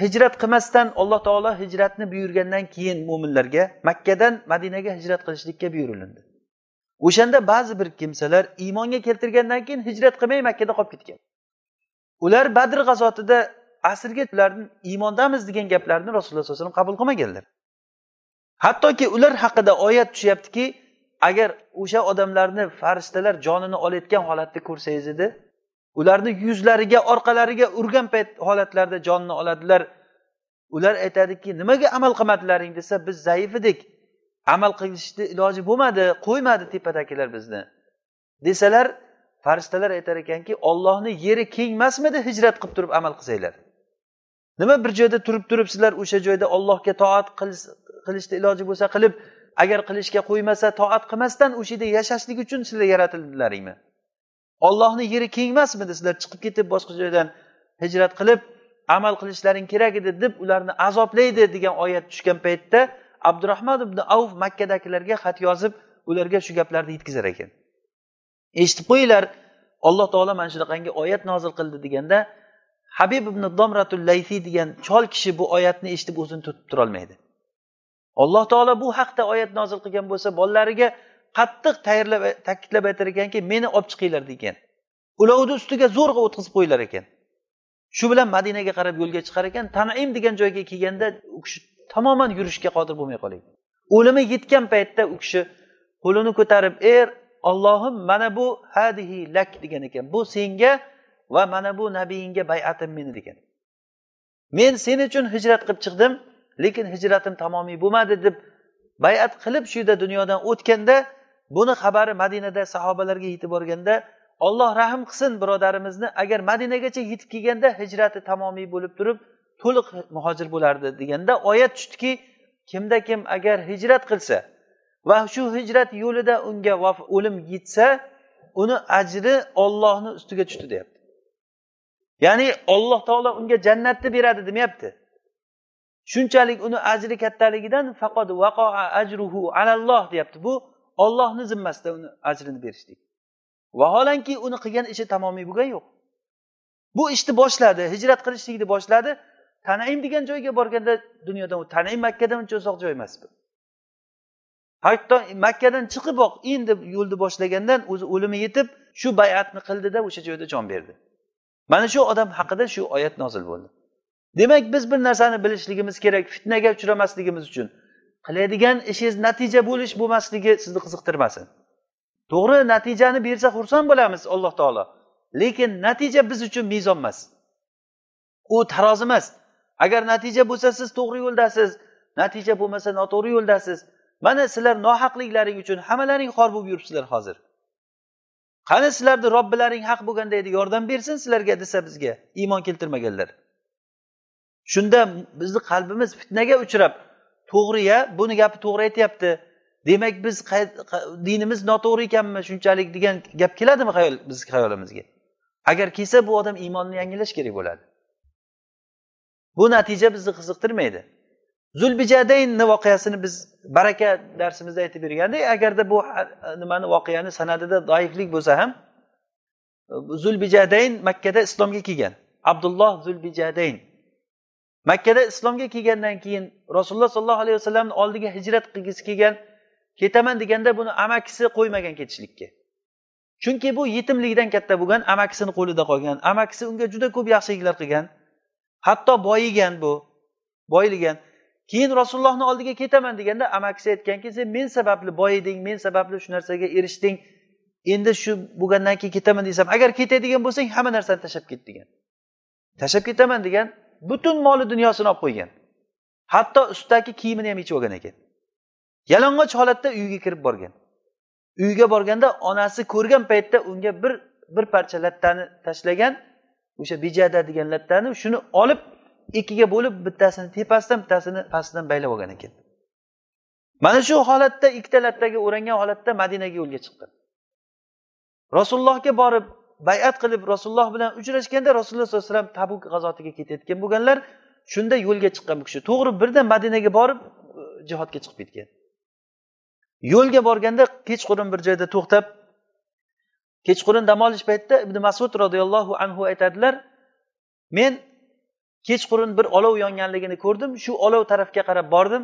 hijrat qilmasdan alloh taolo hijratni buyurgandan keyin mo'minlarga makkadan madinaga hijrat qilishlikka buyurilindi. O'shanda ba'zi bir kimsalar iymonga keltirgandan keyin hijrat qilmay makkada qolib ketgan. Ular badr g'azotida asrga ularni iymondamiz degan gaplarni rasululloh sallallohu alayhi vasallam qabul qilmaganlar. Hattoki ular haqida oyat tushyaptiki agar o'sha odamlarni farishtalar jonini olayotgan holatda ko'rsangiz edi ularni yuzlariga orqalariga urgan payt holatlarida jonini oladilar. Ular aytadiki nimaga amal qilmadilaring? desa biz zaif edik. Amal qilishni iloji bo'lmadi qo'ymadi tepadagilar bizni. Desalar farishtalar aytar ekanki ollohni yeri keng emasmidi hijrat qilib turib amal qilsanglar? Nima bir joyda turib turib sizlar o'sha joyda ollohga toat qilishni iloji bo'lsa qilib agar qilishga qo'ymasa toat qilmasdan o'sha yerda yashashlik uchun sizlar yaratildilaringmi? Ollohni yeri keng emasmidi sizlar chiqib ketib boshqa joydan hijrat qilib amal qilishlaring kerak edi deb ularni azoblaydi degan oyat tushgan paytda abdurahmon ibn avf makkadagilarga xat yozib ularga shu gaplarni yetkazar ekan. Eshitib qo'yinglar alloh taolo mana shunaqangi oyat nozil qildi deganda habib ibn domratul layfiy degan chol kishi bu oyatni eshitib o'zini tutib turolmaydi. Alloh taolo bu haqda oyat nozil qilgan bo'lsa bolalariga qattiq tayyorlab ta'kidlab aytar ekanki meni olib chiqinglar degan. Ulovni ustiga zo'rg'a o'tkazib qo'yilar ekan. Shu bilan madinaga qarab yo'lga chiqar ekan tanaim degan joyga kelganda u kishi tamoman yurishga qodir bo'lmay qolgan o'limi yetgan paytda u kishi qo'lini ko'tarib er ollohim mana bu hadihi lak degan ekan. Bu senga va mana bu nabiyingga bayatim meni degan. Men sen uchun hijrat qilib chiqdim lekin hijratim tamomiy bo'lmadi deb bayat qilib shu yerda dunyodan o'tganda buni xabari madinada sahobalarga yetib borganda olloh rahm qilsin birodarimizni agar madinagacha yetib kelganda hijrati tamomiy bo'lib turib to'liq muhojir bo'lardi deganda oyat tushdiki kimda kim agar hijrat qilsa va shu hijrat yo'lida unga o'lim yetsa uni ajri ollohni ustiga tushdi deyapti. Ya'ni olloh taolo unga jannatni beradi demayapti. Shunchalik uni ajri kattaligidan faqat vaqoa ajruhu alalloh deyapti. Bu ollohni zimmasida uni ajrini berishlik. Vaholanki uni qilgan ishi tamomiy bo'lgani yo'q. Bu ishni boshladi hijrat qilishlikni boshladi. Tanaim degan joyga borganda dunyodan tanaim makkadan uncha uzoq joy emas bu. Hatto makkadan chiqiboq endi yo'lni boshlagandan o'zi o'limi yetib shu bayatni qildida o'sha joyda jon berdi. Mana shu odam haqida shu oyat nozil bo'ldi. Demak biz bir narsani bilishligimiz kerak fitnaga uchramasligimiz uchun. Qiladigan ishingiz natija bo'lish bo'lmasligi sizni qiziqtirmasin. To'g'ri natijani bersa xursand bo'lamiz alloh taolo. Lekin natija biz uchun mezon emas. U tarozi emas. Agar natija bo'lsa siz to'g'ri yo'ldasiz natija bo'lmasa noto'g'ri yo'ldasiz. Mana sizlar nohaqliklaring uchun hammalaring xor bo'lib yuribsizlar hozir. Qani sizlarni robbilaring haq bo'lganda edi yordam bersin sizlarga desa bizga. Iymon keltirmaganlar. Shunda bizni qalbimiz fitnaga uchrab to'g'ri ya buni gapi to'g'ri aytyapti. Demak biz dinimiz noto'g'ri ekanmi shunchalik degan gap keladimi xayol bizni xayolimizga? Agar kelsa bu odam iymonni yangilash kerak bo'ladi. Bu natija bizni qiziqtirmaydi. Zulbijadaynni voqeasini biz baraka darsimizda aytib bergandik. Agarda bu nimani voqeani sanadida doiflik bo'lsa ham zulbijadayn makkada islomga kelgan. Abdulloh zulbijadayn. Makkada islomga kelgandan keyin rasululloh sollallohu alayhi vasallamni oldiga hijrat qilgisi kelgan ketaman deganda buni amakisi qo'ymagan ketishlikka. Chunki bu yetimlikdan katta bo'lgan amakisini qo'lida qolgan. Amakisi unga juda ko'p yaxshiliklar qilgan. Hatto boyigan bu boyilgan. Keyin rasulullohni oldiga ketaman deganda amakisi aytganki sen men sababli boyiding men sababli shu narsaga erishding. Endi shu bo'lgandan keyin ketaman desam agar ketadigan bo'lsang hamma narsani tashlab ket degan. Tashlab ketaman degan butun moli dunyosini olib qo'ygan. Hatto ustidagi kiyimini ham yechib olgan ekan. Yalang'och holatda uyiga kirib borgan. Uyiga borganda onasi ko'rgan paytda unga bir bir parcha lattani tashlagan o'sha bijada degan lattani shuni olib ikkiga bo'lib bittasini tepasidan bittasini pastidan baylab olgan ekan. Mana shu holatda ikkita lattaga o'rangan holatda madinaga yo'lga chiqqan. Rasulullohga borib bayat qilib rasululloh bilan uchrashganda rasululloh sollallohu alayhi vasallam tabuk g'azotiga ketayotgan bo'lganlar shunda yo'lga chiqqan bu kishi. To'g'ri birdan madinaga borib e, jihodga chiqib ketgan. Yo'lga borganda kechqurun bir joyda to'xtab kechqurun dam olish paytida ibn masud roziyallohu anhu aytadilar men kechqurun bir olov yonganligini ko'rdim. Shu olov tarafga qarab bordim.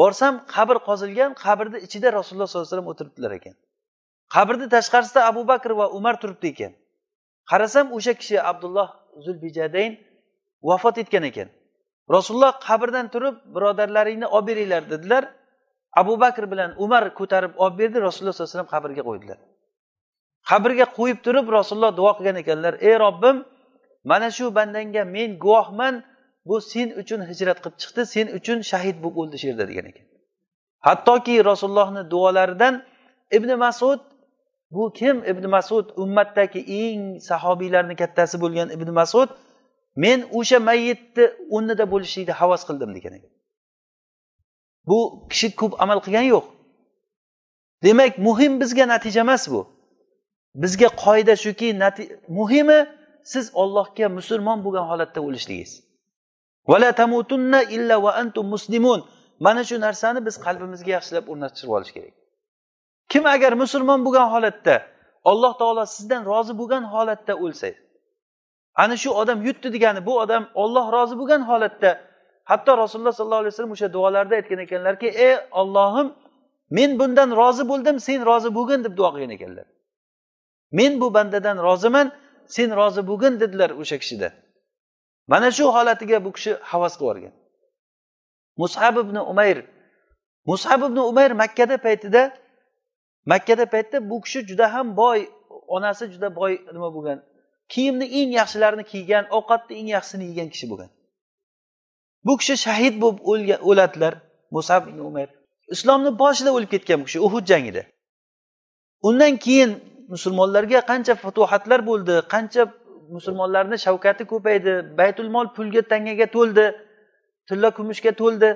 Borsam qabr qozilgan qabrni ichida rasululloh sollallohu alayhi vasallam o'tiribdilar ekan. Qabrni tashqarisida abu bakr va umar turibdi ekan. Qarasam o'sha kishi abdulloh zulbijadayn vafot etgan ekan. Rasululloh qabrdan turib birodarlaringni olib beringlar dedilar. Abu bakr bilan umar ko'tarib olib berdi. Rasululloh sallallohu alayhi vasallam qabrga qo'ydilar. Qabrga qo'yib turib rasululloh duo qilgan ekanlar. Ey robbim mana shu bandangga men guvohman bu sen uchun hijrat qilib chiqdi sen uchun shahid bo'lib o'ldi shu yerda degan ekan. Hattoki rasulullohni duolaridan ibn masud bu kim? Ibn masud ummatdagi eng sahobiylarni kattasi bo'lgan ibn masud men o'sha mayyitni o'rnida bo'lishlikni havas qildim degan ekan. Bu kishi ko'p amal qilgani yo'q. Demak muhim bizga natija emas bu. Bizga qoida shuki muhimi siz ollohga musulmon bo'lgan holatda o'lishligingiz vala tamutunna illa va antum muslimun. Mana shu narsani biz qalbimizga yaxshilab o'rnatishib olish kerak. Kim agar musulmon bo'lgan holatda alloh taolo sizdan rozi bo'lgan holatda o'lsa ana shu odam yutdi degani bu odam olloh rozi bo'lgan holatda hatto rasululloh sollallohu alayhi vasallam o'sha duolarda aytgan ekanlarki ey ollohim men bundan rozi bo'ldim sen rozi bo'lgin deb duo qilgan ekanlar. Men bu bandadan roziman sen rozi bo'lgin dedilar o'sha kishida. Mana shu holatiga bu kishi havas qilib yuborgan. Mushab ibn umayr mushab ibn umayr makkada paytida makkada paytda bu kishi juda ham boy onasi juda boy nima bo'lgan kiyimni eng yaxshilarini kiygan ovqatni eng yaxshisini yegan kishi bo'lgan. Bu kishi shahid bo'lib o'ladilar musab ibn umayr. Islomni boshida o'lib ketgan bu kishi uhud jangida. Undan keyin musulmonlarga qancha fatuhatlar bo'ldi qancha musulmonlarni shavkati ko'paydi baytul mol pulga tangaga to'ldi tilla kumushga to'ldi.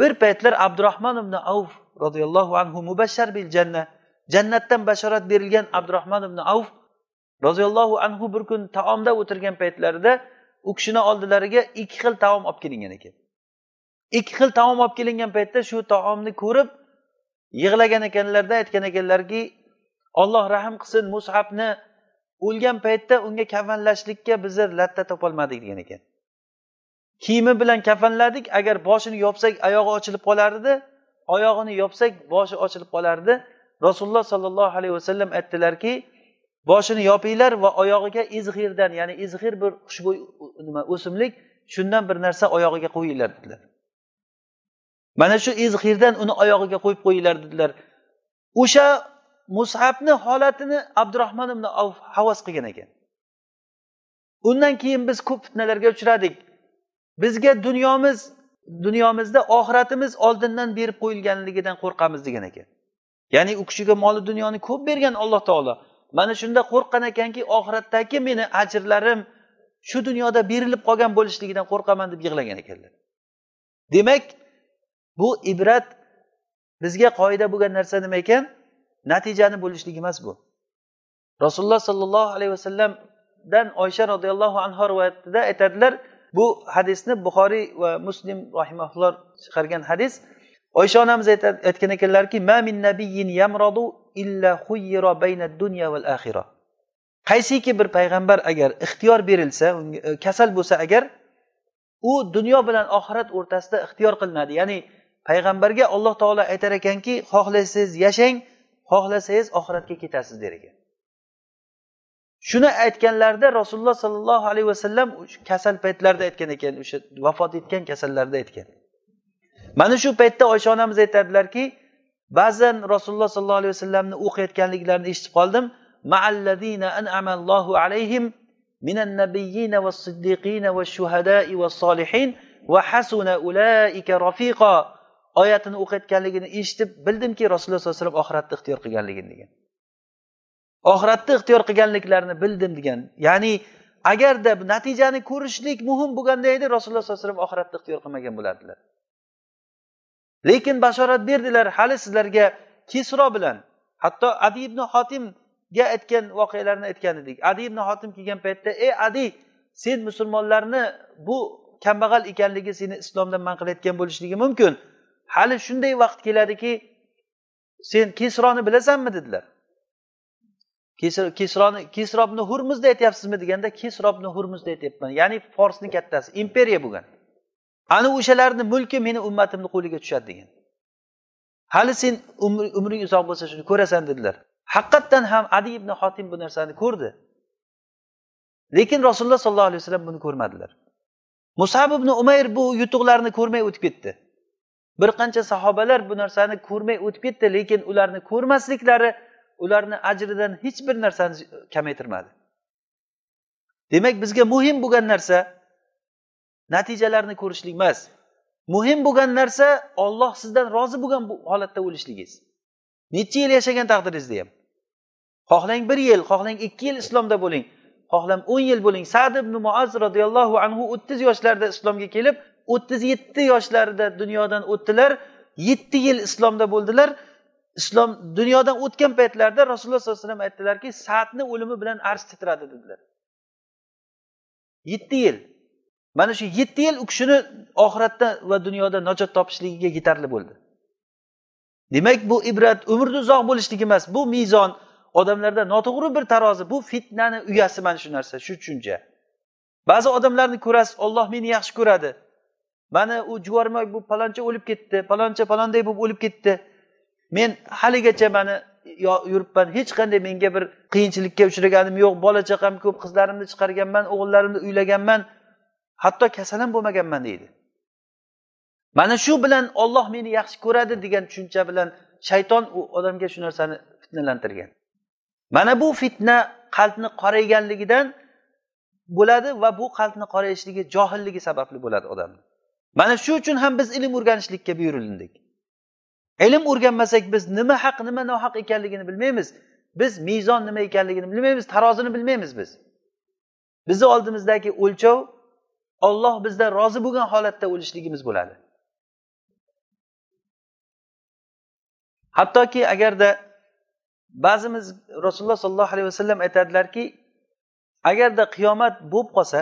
Bir paytlar abdurahmon ibn avf roziyallohu anhu mubashshar bil janna jannatdan bashorat berilgan abdurahmon ibn avf roziyallohu anhu bir kun taomda o'tirgan paytlarida u kishini oldilariga ikki xil taom olib kelingan ekan. Ikki xil taom olib kelingan paytda shu taomni ko'rib yig'lagan ekanlarda aytgan ekanlarki olloh rahm qilsin mushabni o'lgan paytda unga kafanlashlikka bizni latta topolmadik degan ekan. Kiyimi bilan kafanladik agar boshini yopsak oyog'i ochilib qolardi oyog'ini yopsak boshi ochilib qolardi. Rasululloh sollallohu alayhi vasallam aytdilarki boshini yopinglar va oyog'iga izhirdan ya'ni izhir bir xushbo'y nima o'simlik shundan bir narsa oyog'iga qo'yinglar dedilar. Mana shu izhirdan uni oyog'iga qo'yib qo'yinglar dedilar. O'sha mushabni holatini abdurahmon ibn avf havas qilgan ekan. Undan keyin biz ko'p fitnalarga uchradik. Bizga dunyomiz dunyomizda oxiratimiz oldindan berib qo'yilganligidan qo'rqamiz degan ekan. Ya'ni u kishiga moli dunyoni ko'p bergan alloh taolo. Mana shunda qo'rqqan ekanki oxiratdagi meni ajrlarim shu dunyoda berilib qolgan bo'lishligidan qo'rqaman deb yig'lagan ekanlar. Demak bu ibrat bizga qoida bo'lgan narsa nima ekan? Natijani bo'lishligi emas bu. Rasululloh sollallohu alayhi vasallamdan oysha roziyallohu anhu rivoyatida aytadilar bu hadisni buxoriy va muslim rahimaulloh chiqargan hadis. Oysha onamiz aytgan ekanlarki ma min nabiyyin yamradu illa xuyyira bayna dunya val axira qaysiki bir payg'ambar agar ixtiyor berilsa e, kasal bo'lsa agar u dunyo bilan oxirat o'rtasida ixtiyor qilinadi. Ya'ni payg'ambarga alloh taolo aytar ekanki xohlasangiz yashang xohlasangiz oxiratga ketasiz der ekan. Shuni aytganlarida rasululloh sollallohu alayhi vasallam kasal paytlarida aytgan ekan o'sha vafot etgan kasallarda aytgan. Mana shu paytda oysha onamiz aytadilarki ba'zan rasululloh sollallohu alayhi vasallamni o'qiyotganliklarini eshitib qoldim. Alayhim minan nabiyyina va siddiqina va shuhadai va solihin va hasuna ulaika rafiqa. Oyatini o'qiyotganligini eshitib bildimki rasululloh sollallohu alayhi vasallam oxiratni ixtiyor qilganligini degan. Oxiratni ixtiyor qilganliklarini bildim degan. Ya'ni agarda natijani ko'rishlik muhim bo'lganda edi rasululloh sollallohu alayhi vasallam oxiratni ixtiyor qilmagan bo'lardilar. Lekin bashorat berdilar hali sizlarga kisro bilan hatto adi ibn hotimga aytgan voqealarni aytgan edik. Adi ibn hotim kelgan paytda ey adi sen musulmonlarni bu kambag'al ekanligi seni islomdan man qilayotgan bo'lishligi mumkin. Hali shunday vaqt keladiki sen kesroni bilasanmi dedilar. Kesroni kesrobni hurmuzni aytyapsizmi deganda kesrobni hurmuzni aytyapman. Ya'ni forsni kattasi imperiya bo'lgan. Ana o'shalarni mulki meni ummatimni qo'liga tushadi degan. Hali sen umring uzoq bo'lsa shuni ko'rasan dedilar. Haqiqatdan ham adi ibn xotim bu narsani ko'rdi. Lekin rasululloh sollallohu alayhi vasallam buni ko'rmadilar. Musab ibn umayr bu yutuqlarni ko'rmay o'tib ketdi. Bir qancha sahobalar bu narsani ko'rmay o'tib ketdi lekin ularni ko'rmasliklari ularni ajridan hech bir narsani kamaytirmadi. Demak bizga muhim bo'lgan narsa natijalarni ko'rishlik emas. Muhim bo'lgan narsa olloh sizdan rozi bo'lgan bu holatda o'lishligingiz necha yil yashagan taqdiringizda ham? Xohlang bir yil xohlang ikki yil islomda bo'ling. Xohlang o'n yil bo'ling. Sad ibn muaz roziyallohu anhu o'ttiz yoshlarida islomga kelib o'ttiz yetti yoshlarida dunyodan o'tdilar yetti yil islomda bo'ldilar. Islom dunyodan o'tgan paytlarida rasululloh sollallohu alayhi vasallam aytdilarki saatni o'limi bilan arsh titradi dedilar. Yetti yil. Mana shu yetti yil u kishini oxiratda va dunyoda najot topishligiga yetarli bo'ldi. Demak bu ibrat umrni uzoq bo'lishligi emas bu mezon odamlarda noto'g'ri bir tarozi bu fitnani uyasi mana shu narsa shu tushuncha. Ba'zi odamlarni ko'rasiz olloh meni yaxshi ko'radi. Mana u juvormoy bu paloncha o'lib ketdi paloncha palonday bo'lib o'lib ketdi. Men haligacha mana yuribman hech qanday menga bir qiyinchilikka uchraganim yo'q. Bola chaqam ko'p qizlarimni chiqarganman o'g'illarimni uylaganman. Hatto kasal ham bo'lmaganman deydi. Mana shu bilan olloh meni yaxshi ko'radi degan tushuncha bilan shayton u odamga shu narsani fitnalantirgan. Mana bu fitna qalbni qorayganligidan bo'ladi va bu qalbni qorayishligi johilligi sababli bo'ladi odamni. Mana shu uchun ham biz ilm o'rganishlikka buyurildik. Ilm o'rganmasak biz nima haq nima nohaq ekanligini bilmaymiz. Biz mezon nima ekanligini bilmaymiz tarozini bilmaymiz biz. Bizni oldimizdagi o'lchov olloh bizdan rozi bo'lgan holatda o'lishligimiz bo'ladi. Hattoki agarda ba'zimiz rasululloh sollallohu alayhi vasallam aytadilarki agarda qiyomat bo'lib qolsa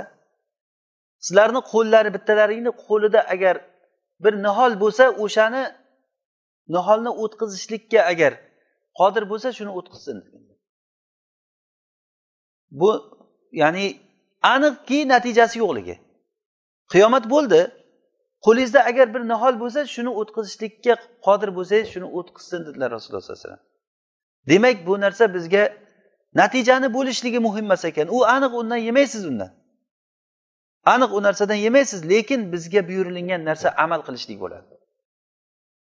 sizlarni qo'llari bittalaringni qo'lida agar bir nihol bo'lsa o'shani niholni o'tkazishlikka agar qodir bo'lsa shuni o'tkazsin bu ya'ni aniqki natijasi yo'qligi. Qiyomat bo'ldi qo'lingizda agar bir nihol bo'lsa shuni o'tkazishlikka qodir bo'lsangiz shuni o'tkazsin dedilar rasululloh sallallohu alayhi vasallam. Demak bu narsa bizga natijani bo'lishligi muhim emas ekan. U aniq undan yemaysiz undan. Aniq u narsadan yemaysiz lekin bizga buyurilgan narsa amal qilishlik bo'ladi.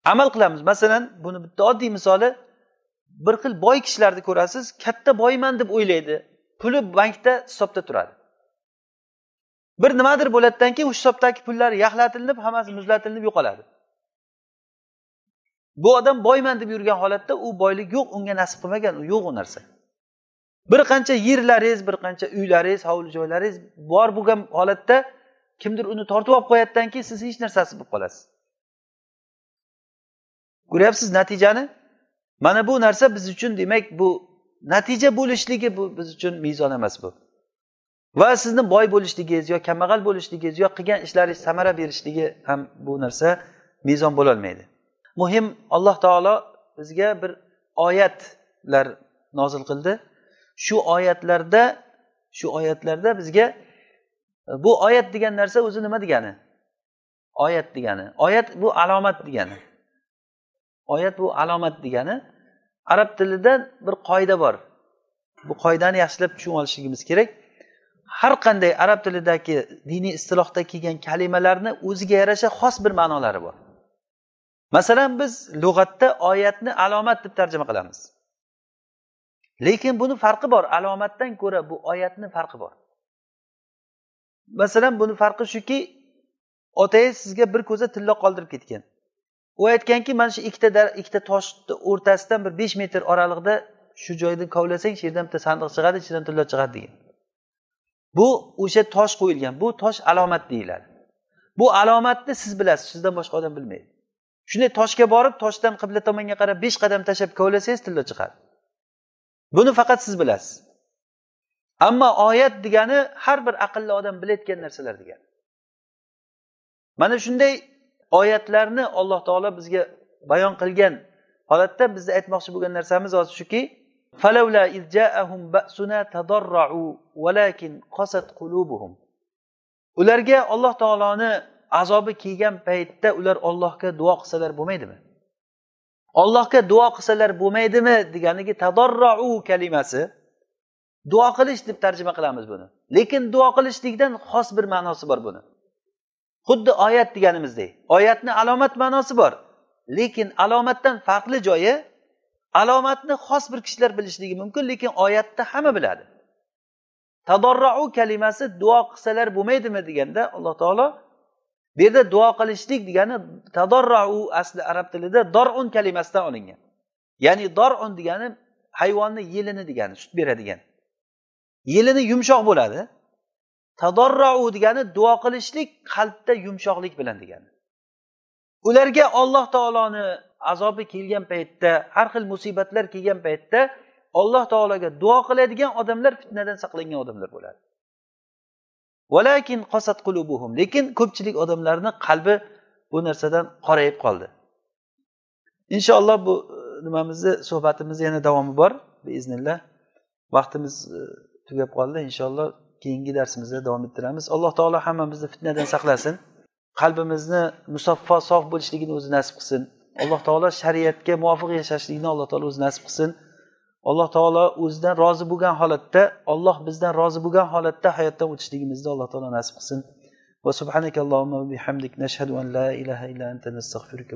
Amal qilamiz. Masalan buni bitta oddiy misoli bir xil boy kishilarni ko'rasiz katta boyman deb o'ylaydi. Puli bankda hisobda turadi. Bir nimadir bo'ladidan keyin o'sha hisobdagi pullari yaxlatilinib hammasi muzlatilinib yo'qoladi. Bu odam boyman deb yurgan holatda u boylik yo'q unga nasib qilmagan u yo'q u narsa. Bir qancha yerlaringiz bir qancha uylaringiz hovli joylaringiz bor bo'lgan holatda kimdir uni tortib olib qo'yadidan keyin siz hech narsasiz bo'lib qolasiz. Ko'ryapsiz natijani? Mana bu narsa biz uchun demak bu natija bo'lishligi bu biz uchun mezon emas bu. Va sizni boy bo'lishligingiz yo kambag'al bo'lishligingiz yo qilgan ishlaringiz samara berishligi ham bu narsa mezon bo'lolmaydi muhim alloh taolo bizga bir oyatlar nozil qildi. Shu oyatlarda shu oyatlarda bizga e, bu oyat degan narsa o'zi nima degani? Oyat degani. Oyat bu alomat degani. Oyat bu alomat degani. Arab tilida bir qoida bor. Bu qoidani yaxshilab tushunib olishligimiz kerak. Har qanday arab tilidagi diniy istilohda kelgan kalimalarni o'ziga yarasha xos bir ma'nolari bor. Masalan biz lug'atda oyatni alomat deb tarjima qilamiz. Lekin buni farqi bor. Alomatdan ko'ra bu oyatni farqi bor. Masalan buni farqi shuki otangiz sizga bir ko'za tilla qoldirib ketgan. U aytganki mana shu ikkita ikkita toshni o'rtasidan bir besh metr oraliqda shu joyni kovlasang shu yerdan bitta sandiq chiqadi ichidan tilla chiqadi degan. Bu o'sha tosh qo'yilgan. Bu tosh alomat deyiladi. Bu alomatni siz bilasiz sizdan boshqa odam bilmaydi. Shunday toshga borib toshdan qibla tomonga qarab besh qadam tashlab kovlasangiz tilla chiqadi. buni faqat siz bilasiz ammo oyat degani har bir aqlli odam bilayotgan narsalar degani mana shunday oyatlarni alloh taolo bizga bayon qilgan holatda bizni aytmoqchi bo'lgan narsamiz hozir shuki فلولا إذ جاءهم بأسنا تضرعوا ولكن قست قلوبهم ularga alloh taoloni azobi kelgan paytda ular ollohga duo qilsalar bo'lmaydimi Ollohga duo qilsalar bo'lmaydimi deganigi tadorrou kalimasi. Duo qilish deb tarjima qilamiz buni. Lekin duo qilishlikdan xos bir ma'nosi bor buni. Xuddi oyat deganimizdek oyatni alomat ma'nosi bor. Lekin alomatdan farqli joyi alomatni xos bir kishilar bilishligi mumkin lekin oyatda hamma biladi. Tadorrou kalimasi duo qilsalar bo'lmaydimi deganda alloh taolo bu yerda duo qilishlik degani tadorrau asli arab tilida dorun kalimasidan olingan. Ya'ni dorun degani hayvonni yelini degani sut beradigan. Yelini yumshoq bo'ladi. Tadorrau degani duo qilishlik qalbda yumshoqlik bilan degani. Ularga olloh taoloni azobi kelgan paytda har xil musibatlar kelgan paytda alloh taologa duo qiladigan odamlar fitnadan saqlangan odamlar bo'ladi. Valakin qosat qulubuhum. Lekin ko'pchilik odamlarni qalbi bu narsadan qorayib qoldi. Inshaalloh bu e, nimamizni suhbatimizni yana davomi bor biiznillah. Vaqtimiz e, tugab qoldi. Inshaalloh keyingi darsimizda davom ettiramiz. Alloh taolo hammamizni fitnadan saqlasin. Qalbimizni musaffo sof bo'lishligini o'zi nasib qilsin. Alloh taolo shariatga muvofiq yashashlikni alloh taolo o'zi nasib qilsin. Alloh taolo o'zidan rozi bo'lgan holatda olloh bizdan rozi bo'lgan holatda hayotdan o'tishligimizni alloh taolo nasib qilsin. Va subhanakallohumma bihamdik nashhadu an la ilaha illa anta nastag'firuka